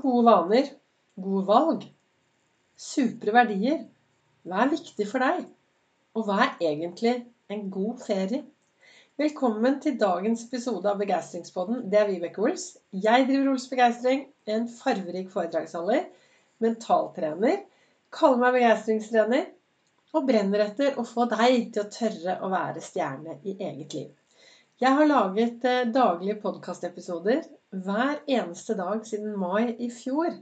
gode vaner, gode valg, supre verdier. Hva er viktig for deg? Og hva er egentlig en god ferie? Velkommen til dagens episode av Begeistringspodden. Det er Vibeke Ols. Jeg driver Ols Begeistring, en farverik foredragsholder, mentaltrener, kaller meg begeistringstrener og brenner etter å få deg til å tørre å være stjerne i eget liv. Jeg har laget eh, daglige podkastepisoder hver eneste dag siden mai i fjor.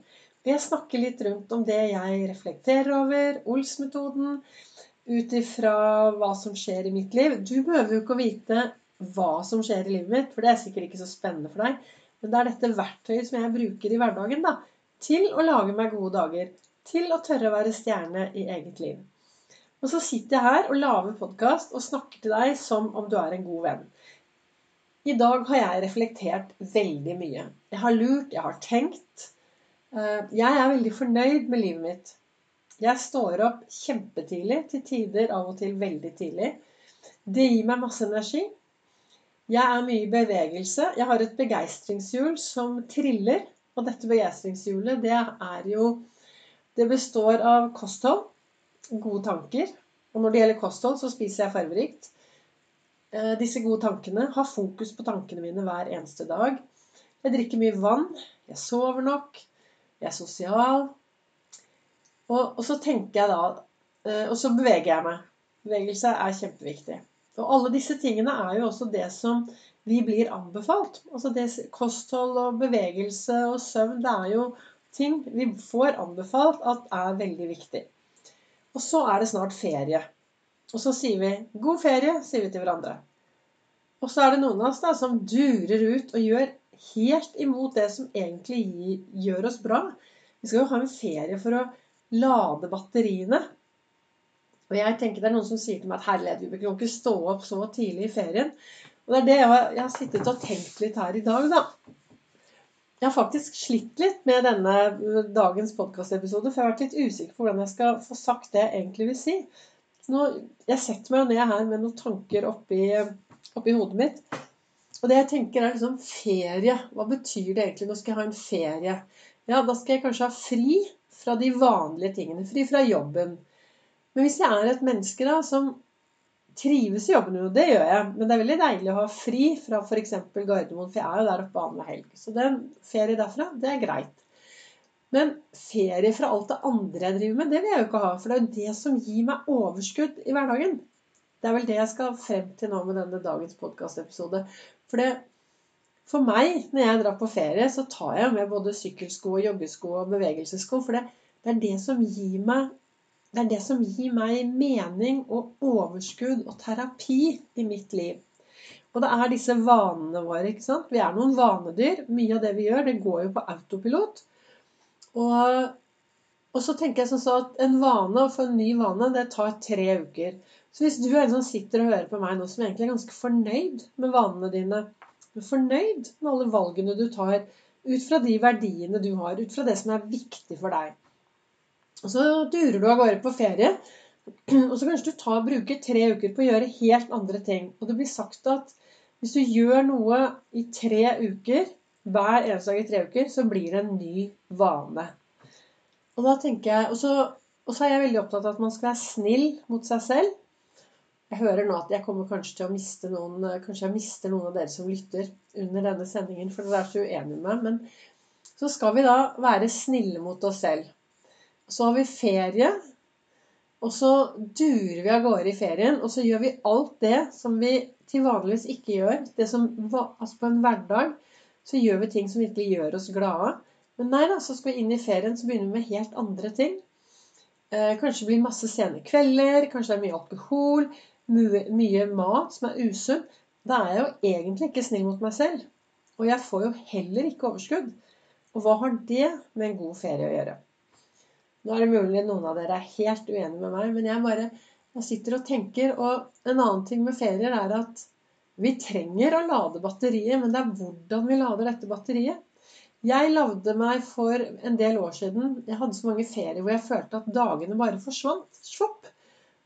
Jeg snakker litt rundt om det jeg reflekterer over, Ols-metoden, ut ifra hva som skjer i mitt liv. Du behøver jo ikke å vite hva som skjer i livet mitt, for det er sikkert ikke så spennende for deg. Men det er dette verktøyet som jeg bruker i hverdagen da, til å lage meg gode dager. Til å tørre å være stjerne i eget liv. Og så sitter jeg her og lager podkast og snakker til deg som om du er en god venn. I dag har jeg reflektert veldig mye. Jeg har lurt, jeg har tenkt. Eh, jeg er veldig fornøyd med livet mitt. Jeg står opp kjempetidlig, til tider av og til veldig tidlig. Det gir meg masse energi. Jeg er mye i bevegelse. Jeg har et begeistringshjul som triller. Og dette begeistringshjulet, det er jo Det består av kosthold, gode tanker. Og når det gjelder kosthold, så spiser jeg farverikt. Eh, disse gode tankene. Ha fokus på tankene mine hver eneste dag. Jeg drikker mye vann. Jeg sover nok. Jeg er sosial. Og, og så tenker jeg da eh, Og så beveger jeg meg. Bevegelse er kjempeviktig. Og alle disse tingene er jo også det som vi blir anbefalt. Altså det, kosthold og bevegelse og søvn, det er jo ting vi får anbefalt at er veldig viktig. Og så er det snart ferie. Og så sier vi 'god ferie', sier vi til hverandre. Og så er det noen av oss da som durer ut og gjør helt imot det som egentlig gjør oss bra. Vi skal jo ha en ferie for å lade batteriene. Og jeg tenker det er noen som sier til meg at herlighet, vi kan ikke stå opp så tidlig i ferien. Og det er det jeg har, jeg har sittet og tenkt litt her i dag, da. Jeg har faktisk slitt litt med denne dagens podkastepisode, for jeg har vært litt usikker på hvordan jeg skal få sagt det jeg egentlig vil si. Nå, jeg setter meg ned her med noen tanker oppi, oppi hodet mitt. Og det jeg tenker er liksom ferie. Hva betyr det egentlig? Nå skal jeg ha en ferie. Ja, da skal jeg kanskje ha fri fra de vanlige tingene. Fri fra jobben. Men hvis jeg er et menneske da, som trives i jobben, og det gjør jeg. Men det er veldig deilig å ha fri fra f.eks. Gardermoen, for jeg er jo der oppe annenhver helg. Så det er en ferie derfra, det er greit. Men ferie fra alt det andre jeg driver med, det vil jeg jo ikke ha. For det er jo det som gir meg overskudd i hverdagen. Det er vel det jeg skal frem til nå med denne dagens podkastepisode. For det, for meg, når jeg drar på ferie, så tar jeg med både sykkelsko, og joggesko og bevegelsessko. For det, det, er det som gir meg det er det som gir meg mening og overskudd og terapi i mitt liv. Og det er disse vanene våre. ikke sant? Vi er noen vanedyr. Mye av det vi gjør, det går jo på autopilot. Og, og så tenker jeg sånn at en vane, å få en ny vane, det tar tre uker. Så hvis du er en som sitter og hører på meg nå som egentlig er ganske fornøyd med vanene dine, fornøyd med alle valgene du tar, ut fra de verdiene du har, ut fra det som er viktig for deg. Og så durer du av gårde på ferie, og så kanskje du tar, bruker tre uker på å gjøre helt andre ting. Og det blir sagt at hvis du gjør noe i tre uker, hver eneste dag i tre uker, så blir det en ny vane. Og da tenker jeg, og så, og så er jeg veldig opptatt av at man skal være snill mot seg selv. Jeg hører nå at jeg kommer kanskje til å miste noen Kanskje jeg mister noen av dere som lytter under denne sendingen, for dere er så uenige med meg. Men så skal vi da være snille mot oss selv. Så har vi ferie. Og så durer vi av gårde i ferien, og så gjør vi alt det som vi til vanligvis ikke gjør. Det som, altså på en hverdag så gjør vi ting som virkelig gjør oss glade. Men nei da, så skal vi inn i ferien, så begynner vi med helt andre ting. Eh, kanskje det blir masse sene kvelder, kanskje det er mye alkohol, mye, mye mat som er usunn. Da er jeg jo egentlig ikke snill mot meg selv. Og jeg får jo heller ikke overskudd. Og hva har det med en god ferie å gjøre? Nå er det mulig noen av dere er helt uenige med meg, men jeg bare jeg sitter og tenker. Og en annen ting med ferier er at vi trenger å lade batteriet, men det er hvordan vi lader dette batteriet. Jeg lagde meg for en del år siden Jeg hadde så mange ferier hvor jeg følte at dagene bare forsvant. Svopp!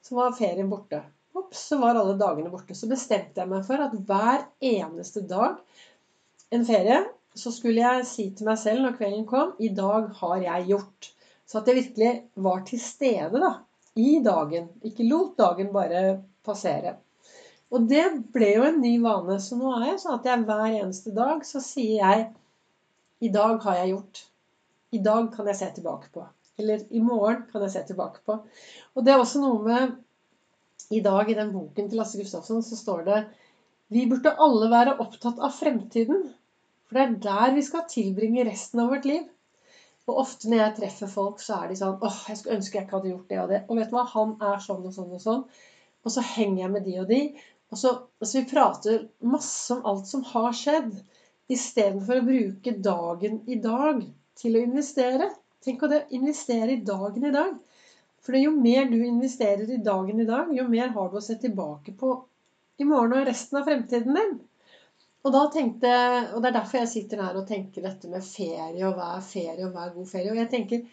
Så var ferien borte. Ops, så var alle dagene borte. Så bestemte jeg meg for at hver eneste dag en ferie så skulle jeg si til meg selv når kvelden kom I dag har jeg gjort. Så at jeg virkelig var til stede da, i dagen. Ikke lot dagen bare passere. Og det ble jo en ny vane. Så nå er jeg sånn at jeg hver eneste dag så sier jeg I dag har jeg gjort. I dag kan jeg se tilbake på. Eller i morgen kan jeg se tilbake på. Og det er også noe med I dag, i den boken til Lasse Gustafsson, så står det Vi burde alle være opptatt av fremtiden. For det er der vi skal tilbringe resten av vårt liv. Og ofte når jeg treffer folk, så er de sånn åh, jeg skulle ønske jeg ikke hadde gjort det og det. Og vet du hva, han er sånn og sånn og sånn. Og så henger jeg med de og de. Og så, altså vi prater masse om alt som har skjedd, istedenfor å bruke dagen i dag til å investere. Tenk å investere i dagen i dag. For jo mer du investerer i dagen i dag, jo mer har du å se tilbake på i morgen og resten av fremtiden din. Og tenkte, og det er derfor jeg sitter her og tenker dette med ferie, og hva er ferie, og hva er god ferie. Og jeg tenker,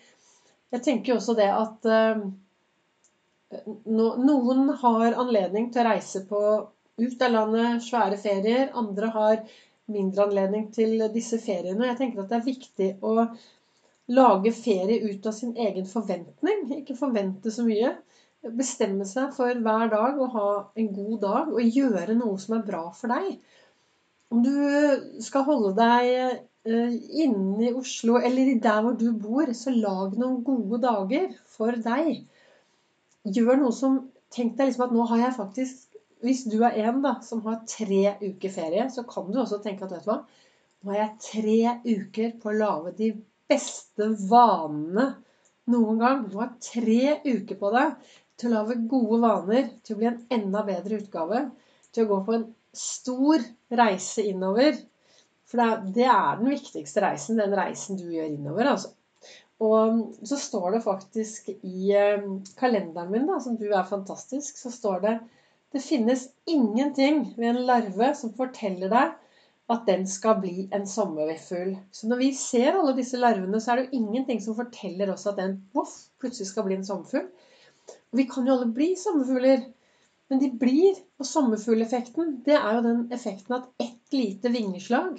jeg tenker også det at no, noen har anledning til å reise på ut av landet, svære ferier. Andre har mindre anledning til disse feriene. Jeg tenker at det er viktig å lage ferie ut av sin egen forventning. Ikke forvente så mye. Bestemme seg for hver dag å ha en god dag og gjøre noe som er bra for deg. Om du skal holde deg eh, inne i Oslo eller der hvor du bor, så lag noen gode dager for deg. Gjør noe som Tenk deg liksom at nå har jeg faktisk Hvis du er en da, som har tre uker ferie, så kan du også tenke at vet du hva, nå har jeg tre uker på å lage de beste vanene noen gang. Du har tre uker på deg til å lage gode vaner, til å bli en enda bedre utgave. Til å gå på en stor reise innover. For det er, det er den viktigste reisen, den reisen du gjør innover. altså. Og så står det faktisk i eh, kalenderen min, da, som du er fantastisk, så står det det finnes ingenting ved en larve som forteller deg at den skal bli en sommerfugl. Så når vi ser alle disse larvene, så er det jo ingenting som forteller oss at den voff, plutselig skal bli en sommerfugl. Og vi kan jo alle bli sommerfugler. Men de blir, og sommerfugleffekten, det er jo den effekten at ett lite vingeslag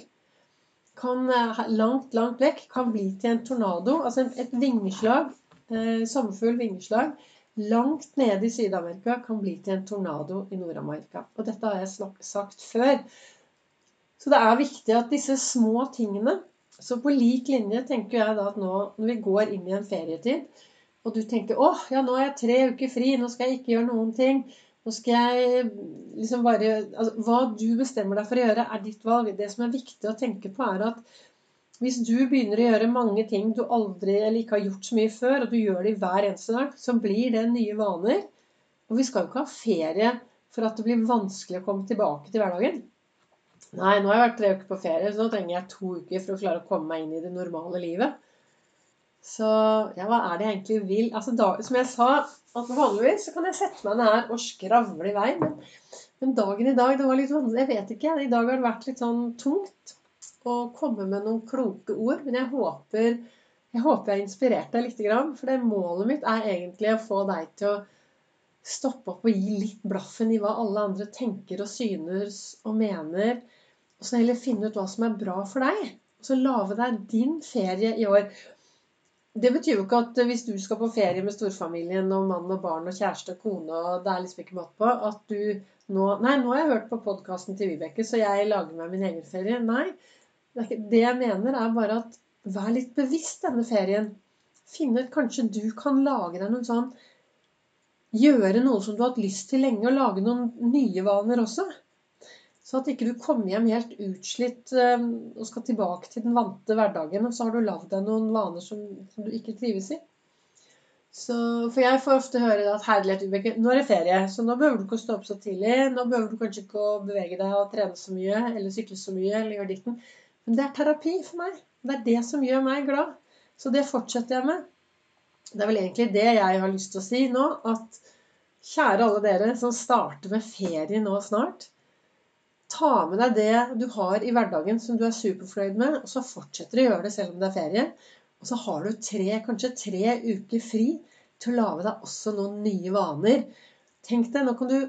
kan, eh, langt, langt vekk kan bli til en tornado. Altså et vingeslag, eh, sommerfugl vingeslag, langt nede i Syd-Amerika kan bli til en tornado i Nord-Amerika. Og dette har jeg sagt før. Så det er viktig at disse små tingene Så på lik linje tenker jeg da at nå når vi går inn i en ferietid, og du tenker åh, ja, nå er jeg tre uker fri, nå skal jeg ikke gjøre noen ting. Nå skal jeg liksom bare altså, Hva du bestemmer deg for å gjøre, er ditt valg. Det som er viktig å tenke på, er at hvis du begynner å gjøre mange ting du aldri eller ikke har gjort så mye før, og du gjør det hver eneste dag, så blir det nye vaner. Og vi skal jo ikke ha ferie for at det blir vanskelig å komme tilbake til hverdagen. Nei, nå har jeg vært tre uker på ferie, så nå trenger jeg to uker for å klare å komme meg inn i det normale livet. Så ja, hva er det jeg egentlig vil? Altså, da, som jeg sa, at vanligvis kan jeg sette meg ned og skravle i vei. Men, men, dagen i dag, det var litt vanskelig. Jeg vet ikke. I dag har det vært litt sånn tungt å komme med noen kloke ord. Men jeg, håper jeg har inspirert deg litt. For det målet mitt er egentlig å få deg til å stoppe opp og gi litt blaffen i hva alle andre tenker og synes og mener. Og så heller finne ut hva som er bra for deg. Og så lage deg din ferie i år. Det betyr jo ikke at hvis du skal på ferie med storfamilien og mann og barn og kjæreste og kone, og det er liksom ikke måte på, at du nå Nei, nå har jeg hørt på podkasten til Vibeke, så jeg lager meg min egen ferie. Nei. Det jeg mener, er bare at vær litt bevisst denne ferien. Finne ut Kanskje du kan lage deg noen sånn Gjøre noe som du har hatt lyst til lenge, og lage noen nye vaner også. Så at ikke du kommer hjem helt utslitt eh, og skal tilbake til den vante hverdagen, og så har du lagd deg noen vaner som, som, du ikke trives i. Så, for jeg får ofte høre at herlighet, Ubeke, nå er det ferie, så nå behøver du ikke å stå opp så tidlig. Nå behøver du kanskje ikke å bevege deg og trene så mye, eller sykle så mye, eller gjøre ditten. Men det er terapi for meg. Det er det som gjør meg glad. Så det fortsetter jeg med. Det er vel egentlig det jeg har lyst til å si nå. At kjære alle dere som starter med ferie nå snart. Ta med deg det du har i hverdagen som du er superfornøyd med, og så fortsetter du å gjøre det selv om det er ferie. Og så har du tre, kanskje tre uker fri til å lage deg også noen nye vaner. Tenk deg, nå kan du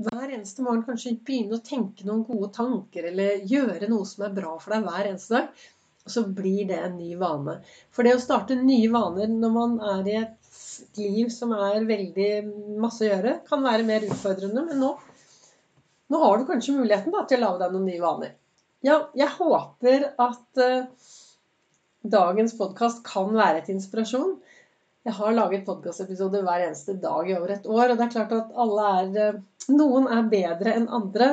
hver eneste morgen kanskje begynne å tenke noen gode tanker, eller gjøre noe som er bra for deg hver eneste dag, og så blir det en ny vane. For det å starte nye vaner når man er i et liv som er veldig masse å gjøre, kan være mer utfordrende. Men nå, nå har du kanskje muligheten da, til å lage deg noen nye vaner. Ja, jeg håper at uh, dagens podkast kan være et inspirasjon. Jeg har laget podkastepisoder hver eneste dag i over et år. Og det er klart at alle er uh, Noen er bedre enn andre.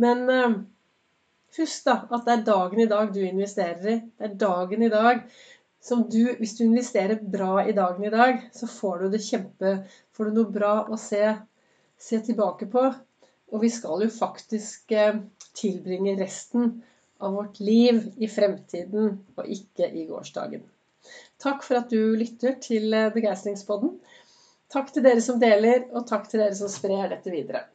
Men uh, husk da at det er dagen i dag du investerer i. Det er dagen i dag som du Hvis du investerer bra i dagen i dag, så får du det kjempe Får du noe bra å se, se tilbake på. Og vi skal jo faktisk eh, tilbringe resten av vårt liv i fremtiden, og ikke i gårsdagen. Takk for at du lytter til eh, Begeistringspodden. Takk til dere som deler, og takk til dere som sprer dette videre.